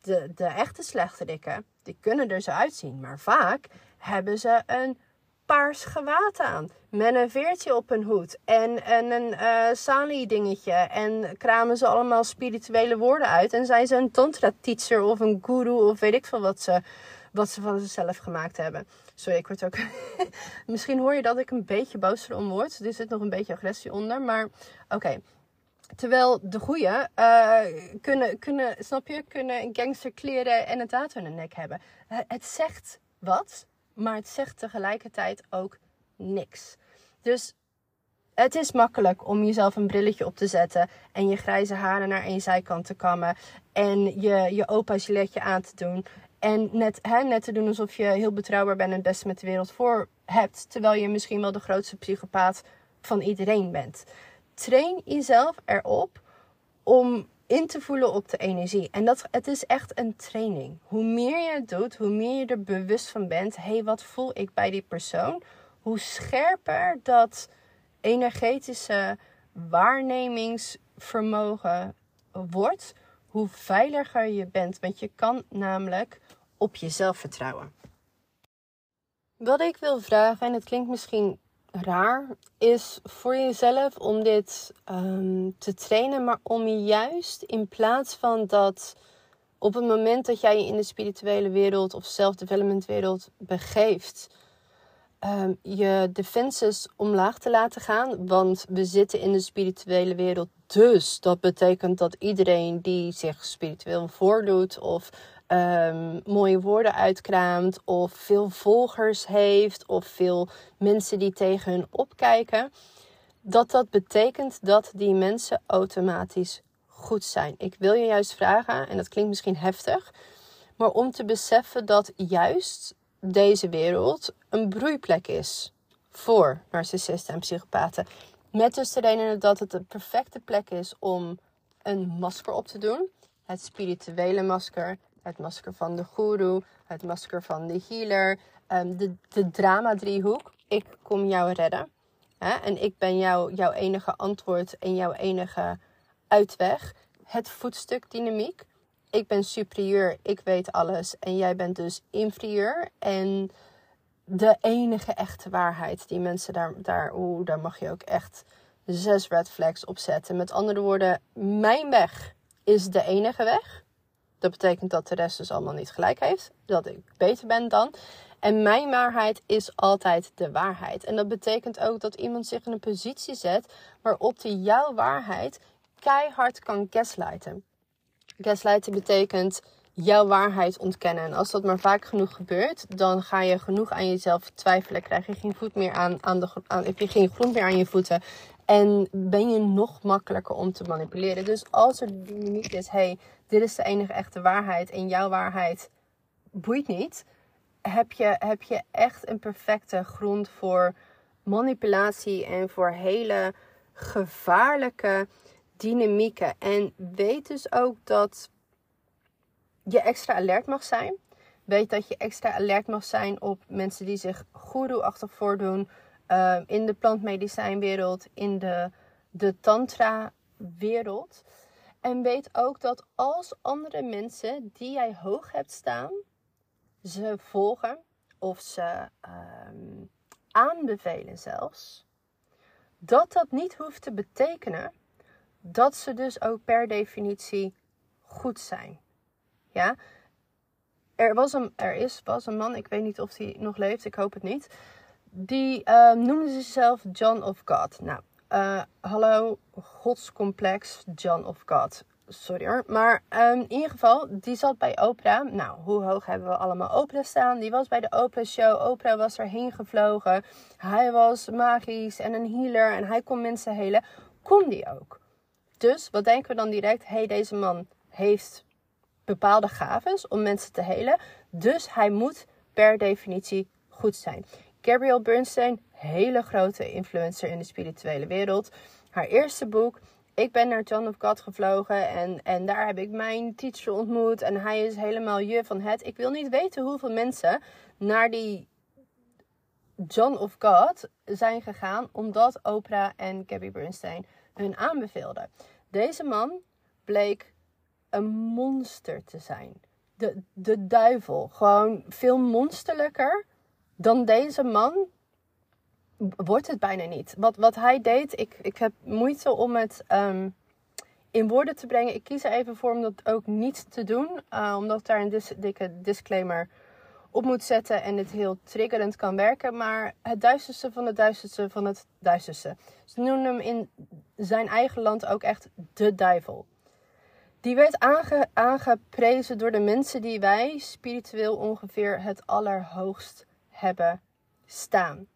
de, de echte slechterikken, die kunnen er zo uitzien. Maar vaak hebben ze een paars gewaad aan. Met een veertje op hun hoed. En, en een uh, sali dingetje. En kramen ze allemaal spirituele woorden uit. En zijn ze een tantra teacher of een guru of weet ik veel wat ze, wat ze van zichzelf gemaakt hebben. Sorry, ik word ook. Misschien hoor je dat ik een beetje boos erom word. Er zit nog een beetje agressie onder. Maar oké. Terwijl de goeie uh, kunnen, kunnen, snap je, kunnen gangsterkleren en een tattoo in de nek hebben. Het zegt wat, maar het zegt tegelijkertijd ook niks. Dus het is makkelijk om jezelf een brilletje op te zetten en je grijze haren naar één zijkant te kammen en je, je opa giletje aan te doen en net, hè, net te doen alsof je heel betrouwbaar bent en het beste met de wereld voor hebt. Terwijl je misschien wel de grootste psychopaat van iedereen bent. train jezelf erop om in te voelen op de energie. En dat, het is echt een training. Hoe meer je het doet, hoe meer je er bewust van bent. Hé, hey, wat voel ik bij die persoon? Hoe scherper dat energetische waarnemingsvermogen wordt, hoe veiliger je bent. Want je kan namelijk op jezelf vertrouwen. Wat ik wil vragen, en het klinkt misschien raar, is voor jezelf om dit ehm, te trainen, maar om juist in plaats van dat op het moment dat jij je in de spirituele wereld of self-development wereld begeeft, um, je defenses omlaag te laten gaan. Want we zitten in de spirituele wereld. Dus dat betekent dat iedereen die zich spiritueel voordoet of um, mooie woorden uitkraamt of veel volgers heeft of veel mensen die tegen hun opkijken, dat dat betekent dat die mensen automatisch goed zijn. Ik wil je juist vragen, en dat klinkt misschien heftig, maar om te beseffen dat juist deze wereld een broeiplek is voor narcissisten en psychopaten. Met dus de reden dat het de perfecte plek is om een masker op te doen. Het spirituele masker, het masker van de guru, het masker van de healer, um, de, de drama-driehoek. Ik kom jou redden. Hè? En ik ben jou, jouw enige antwoord en jouw enige uitweg. Het voetstuk dynamiek. Ik ben superieur, ik weet alles en jij bent dus inferieur. En de enige echte waarheid die mensen daar, daar, oeh, daar mag je ook echt zes red flags op zetten. Met andere woorden, mijn weg is de enige weg. Dat betekent dat de rest dus allemaal niet gelijk heeft. Dat ik beter ben dan. En mijn waarheid is altijd de waarheid. En dat betekent ook dat iemand zich in een positie zet waarop hij jouw waarheid keihard kan gaslighten. Gaslighten betekent jouw waarheid ontkennen. En als dat maar vaak genoeg gebeurt, dan ga je genoeg aan jezelf twijfelen. Krijg je geen voet meer aan, aan de aan, heb je geen grond meer aan je voeten. En ben je nog makkelijker om te manipuleren. Dus als er dynamiek is, hey, dit is de enige echte waarheid en jouw waarheid boeit niet, heb je, heb je echt een perfecte grond voor manipulatie en voor hele gevaarlijke dynamieken. En weet dus ook dat je extra alert mag zijn. Weet dat je extra alert mag zijn op mensen die zich goeroe-achtig voordoen. Uh, in de plantmedicijnwereld, in de, de tantra-wereld. En weet ook dat als andere mensen die jij hoog hebt staan, ze volgen of ze um, aanbevelen zelfs, dat dat niet hoeft te betekenen dat ze dus ook per definitie goed zijn. Ja, er, was een, er is, was een man, ik weet niet of hij nog leeft, ik hoop het niet. Die uh, noemde zichzelf John of God. Nou, uh, hallo, godscomplex John of God. Sorry hoor. Maar um, in ieder geval, die zat bij Oprah. Nou, hoe hoog hebben we allemaal Oprah staan? Die was bij de Oprah Show. Oprah was erheen gevlogen. Hij was magisch en een healer. En hij kon mensen helen. Kon die ook. Dus wat denken we dan direct? hey, deze man heeft bepaalde gaves om mensen te helen. Dus hij moet per definitie goed zijn. Gabrielle Bernstein, hele grote influencer in de spirituele wereld. Haar eerste boek, ik ben naar John of God gevlogen en, en daar heb ik mijn teacher ontmoet. En hij is helemaal je van het. Ik wil niet weten hoeveel mensen naar die John of God zijn gegaan omdat Oprah en Gabby Bernstein hun aanbeveelden. Deze man bleek een monster te zijn. De, de duivel. Gewoon veel monsterlijker dan deze man wordt het bijna niet. Wat, wat hij deed, ik, ik heb moeite om het ehm, in woorden te brengen. Ik kies er even voor om dat ook niet te doen. Uh, omdat ik daar een dikke disclaimer op moet zetten en het heel triggerend kan werken. Maar het duisterste van het duisterste van het duisterste. Ze noemen hem in zijn eigen land ook echt de duivel. Die werd aange, aangeprezen door de mensen die wij spiritueel ongeveer het allerhoogst hebben staan.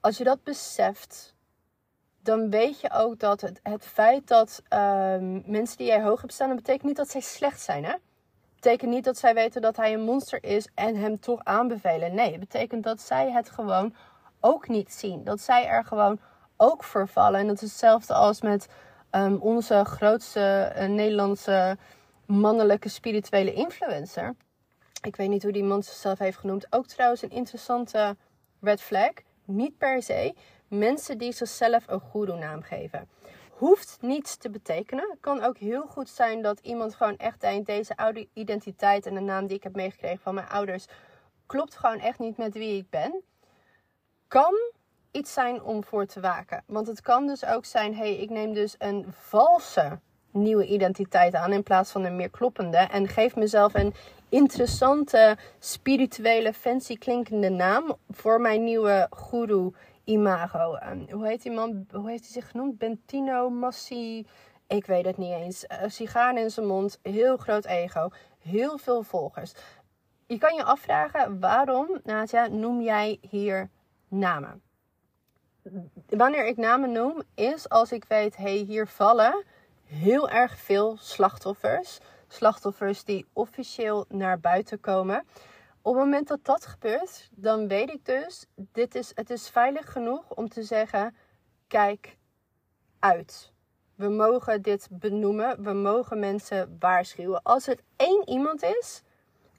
Als je dat beseft, dan weet je ook dat het, het feit dat ehm, mensen die jij hoog hebt staan, dat betekent niet dat zij slecht zijn. Hè? betekent niet dat zij weten dat hij een monster is en hem toch aanbevelen. Nee, het betekent dat zij het gewoon ook niet zien. Dat zij er gewoon ook vervallen. En dat is hetzelfde als met ehm, onze grootste uh, Nederlandse mannelijke spirituele influencer. Ik weet niet hoe die man zichzelf heeft genoemd. Ook trouwens een interessante red flag. Niet per se mensen die zichzelf een goede naam geven. Hoeft niets te betekenen. Het kan ook heel goed zijn dat iemand gewoon echt denkt: deze oude identiteit en de naam die ik heb meegekregen van mijn ouders klopt gewoon echt niet met wie ik ben. Kan iets zijn om voor te waken. Want het kan dus ook zijn: hé, hey, ik neem dus een valse nieuwe identiteit aan in plaats van een meer kloppende. En geef mezelf een interessante, spirituele, fancy klinkende naam voor mijn nieuwe guru imago. Um, hoe heet die man? Hoe heeft hij zich genoemd? Bentino Massi. Ik weet het niet eens. Uh, sigaar in zijn mond, heel groot ego, heel veel volgers. Je kan je afvragen waarom, Nadja, noem jij hier namen? Wanneer ik namen noem, is als ik weet, hé, hey, hier vallen heel erg veel slachtoffers. Slachtoffers die officieel naar buiten komen. Op het moment dat dat gebeurt, dan weet ik dus, dit is, het is veilig genoeg om te zeggen, kijk uit. We mogen dit benoemen, we mogen mensen waarschuwen. Als het één iemand is,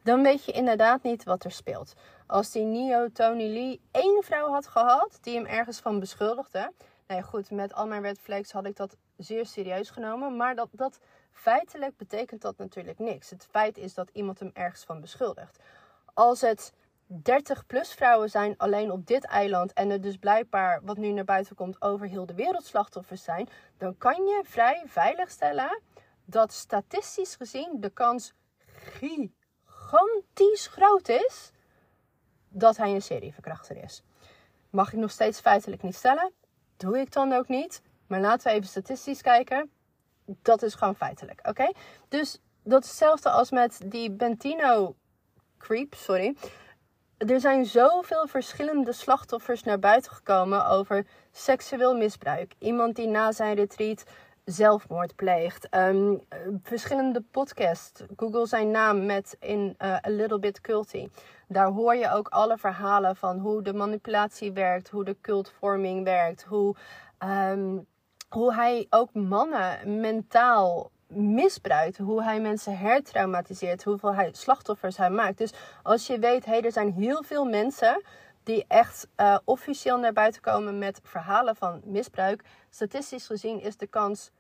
dan weet je inderdaad niet wat er speelt. Als die Neo Tony Lee één vrouw had gehad die hem ergens van beschuldigde. Nou ja, goed, met al mijn red had ik dat zeer serieus genomen. Maar dat, dat feitelijk betekent dat natuurlijk niks. Het feit is dat iemand hem ergens van beschuldigt. Als het 30 plus vrouwen zijn alleen op dit eiland en er dus blijkbaar wat nu naar buiten komt over heel de wereld slachtoffers zijn, dan kan je vrij veilig stellen dat statistisch gezien de kans gigantisch groot is dat hij een serieverkrachter is. Mag ik nog steeds feitelijk niet stellen? Doe ik dan ook niet. Maar laten we even statistisch kijken. Dat is gewoon feitelijk, oké? Dus dat is hetzelfde als met die Bentino creep, sorry. Er zijn zoveel verschillende slachtoffers naar buiten gekomen over seksueel misbruik. Iemand die na zijn retreat zelfmoord pleegt. Um, verschillende podcasts. Google zijn naam met in uh, A Little Bit Culty. Daar hoor je ook alle verhalen van hoe de manipulatie werkt, hoe de cultvorming werkt, hoe, um, hoe hij ook mannen mentaal misbruikt, hoe hij mensen hertraumatiseert, hoeveel hij slachtoffers hij maakt. Dus als je weet, hé, hey, er zijn heel veel mensen die echt uh, officieel naar buiten komen met verhalen van misbruik. Statistisch gezien is de kans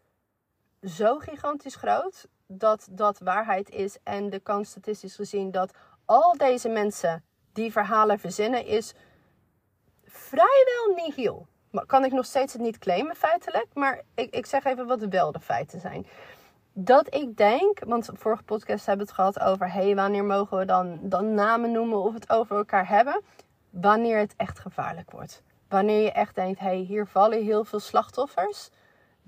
zo gigantisch groot dat dat waarheid is. En de kans statistisch gezien dat al deze mensen die verhalen verzinnen is vrijwel nihil. Kan ik nog steeds het niet claimen feitelijk, maar ik, ik zeg even wat wel de feiten zijn. Dat ik denk, want vorige podcast hebben we het gehad over, hey, wanneer mogen we dan, dan namen noemen of het over elkaar hebben? Wanneer het echt gevaarlijk wordt. Wanneer je echt denkt, hey, hier vallen heel veel slachtoffers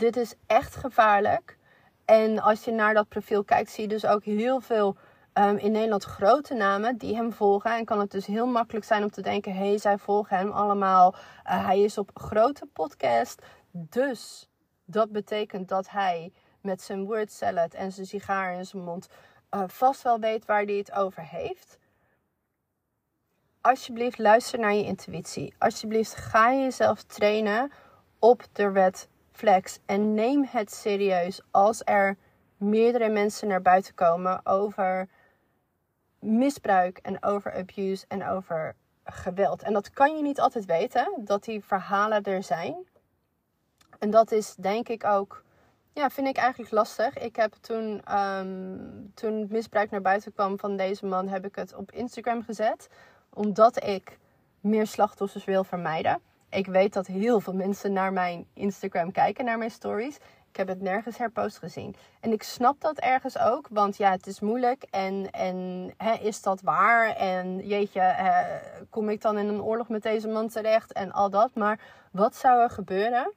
dit is echt gevaarlijk. En als je naar dat profiel kijkt, zie je dus ook heel veel um, in Nederland grote namen die hem volgen. En kan het dus heel makkelijk zijn om te denken: hé, hey, zij volgen hem allemaal. Uh, hij is op grote podcast. Dus dat betekent dat hij met zijn word salad en zijn sigaar in zijn mond uh, vast wel weet waar hij het over heeft. Alsjeblieft, luister naar je intuïtie. Alsjeblieft, ga jezelf trainen op de wet flex en neem het serieus als er meerdere mensen naar buiten komen over misbruik en over abuse en over geweld. En dat kan je niet altijd weten, dat die verhalen er zijn. En dat is denk ik ook, ja, vind ik eigenlijk lastig. Ik heb toen, um, toen misbruik naar buiten kwam van deze man, heb ik het op Instagram gezet. Omdat ik meer slachtoffers wil vermijden. Ik weet dat heel veel mensen naar mijn Instagram kijken, naar mijn stories. Ik heb het nergens herpost gezien. En ik snap dat ergens ook, want ja, het is moeilijk. En, en hè, is dat waar? En jeetje, kom ik dan in een oorlog met deze man terecht? En al dat. Maar wat zou er gebeuren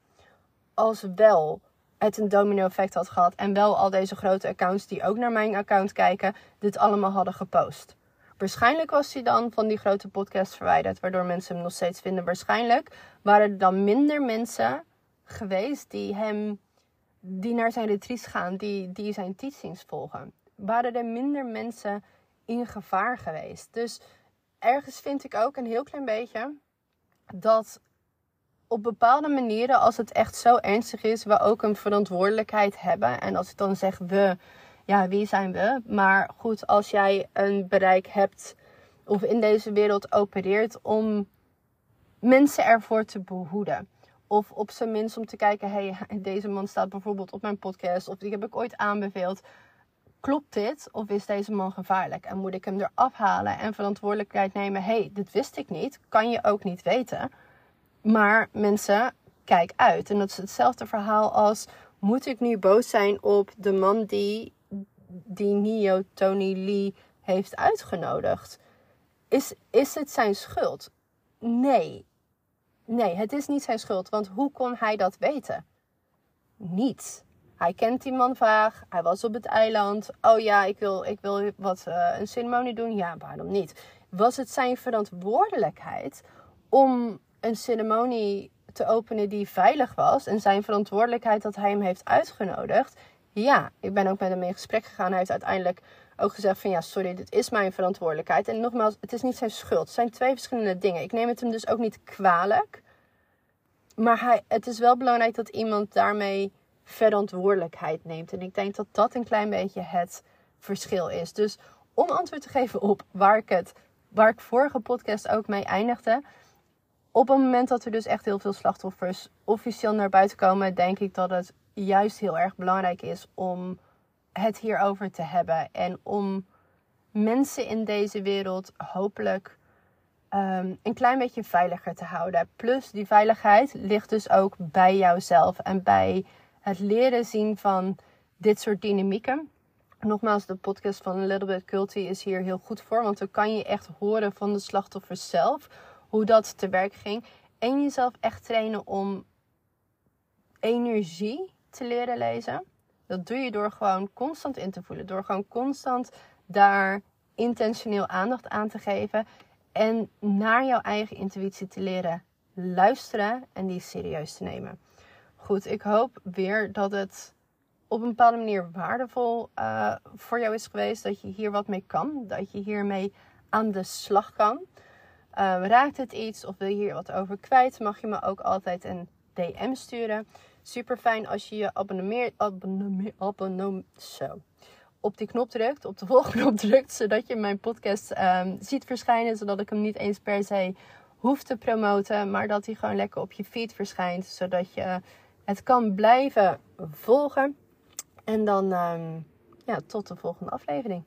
als wel het een domino effect had gehad en wel al deze grote accounts die ook naar mijn account kijken, dit allemaal hadden gepost? Waarschijnlijk was hij dan van die grote podcast verwijderd, waardoor mensen hem nog steeds vinden. Waarschijnlijk waren er dan minder mensen geweest die hem, die naar zijn retreats gaan, die, die zijn teachings volgen. Waren er minder mensen in gevaar geweest. Dus ergens vind ik ook een heel klein beetje dat op bepaalde manieren, als het echt zo ernstig is, we ook een verantwoordelijkheid hebben. En als ik dan zeg we, ja, wie zijn we? Maar goed, als jij een bereik hebt of in deze wereld opereert om mensen ervoor te behoeden. Of op zijn minst om te kijken, hey, deze man staat bijvoorbeeld op mijn podcast of die heb ik ooit aanbeveeld. Klopt dit of is deze man gevaarlijk? En moet ik hem eraf halen en verantwoordelijkheid nemen? hey, dit wist ik niet. Kan je ook niet weten. Maar mensen, kijk uit. En dat is hetzelfde verhaal als: moet ik nu boos zijn op de man die, die Neo Tony Lee heeft uitgenodigd? Is, is het zijn schuld? Nee. Nee, het is niet zijn schuld. Want hoe kon hij dat weten? Niet. Hij kent die man vaag. Hij was op het eiland. Oh ja, ik wil, ik wil wat, uh, een ceremonie doen. Ja, waarom niet? Was het zijn verantwoordelijkheid om een ceremonie te openen die veilig was en zijn verantwoordelijkheid dat hij hem heeft uitgenodigd. Ja, ik ben ook met hem in gesprek gegaan. Hij heeft uiteindelijk ook gezegd van ja, sorry, dit is mijn verantwoordelijkheid. En nogmaals, het is niet zijn schuld. Het zijn twee verschillende dingen. Ik neem het hem dus ook niet kwalijk. Maar hij, het is wel belangrijk dat iemand daarmee verantwoordelijkheid neemt. En ik denk dat dat een klein beetje het verschil is. Dus om antwoord te geven op waar ik het, waar ik vorige podcast ook mee eindigde op het moment dat er dus echt heel veel slachtoffers officieel naar buiten komen, denk ik dat het juist heel erg belangrijk is om het hierover te hebben. En om mensen in deze wereld hopelijk um, een klein beetje veiliger te houden. Plus die veiligheid ligt dus ook bij jouzelf en bij het leren zien van dit soort dynamieken. Nogmaals, de podcast van A Little Bit Culty is hier heel goed voor, want dan kan je echt horen van de slachtoffers zelf hoe dat te werk ging. En jezelf echt trainen om energie te leren lezen. Dat doe je door gewoon constant in te voelen. Door gewoon constant daar intentioneel aandacht aan te geven. En naar jouw eigen intuïtie te leren luisteren en die serieus te nemen. Goed, ik hoop weer dat het op een bepaalde manier waardevol uh, voor jou is geweest. Dat je hier wat mee kan. Dat je hiermee aan de slag kan. Uh, raakt het iets of wil je hier wat over kwijt, mag je me ook altijd een DM sturen. Super fijn als je je abonneer, abonneer, abonneer, zo, op die knop drukt, op de volgknop drukt, zodat je mijn podcast um, ziet verschijnen, zodat ik hem niet eens per se hoef te promoten, maar dat hij gewoon lekker op je feed verschijnt, zodat je het kan blijven volgen. En dan um, ja, tot de volgende aflevering.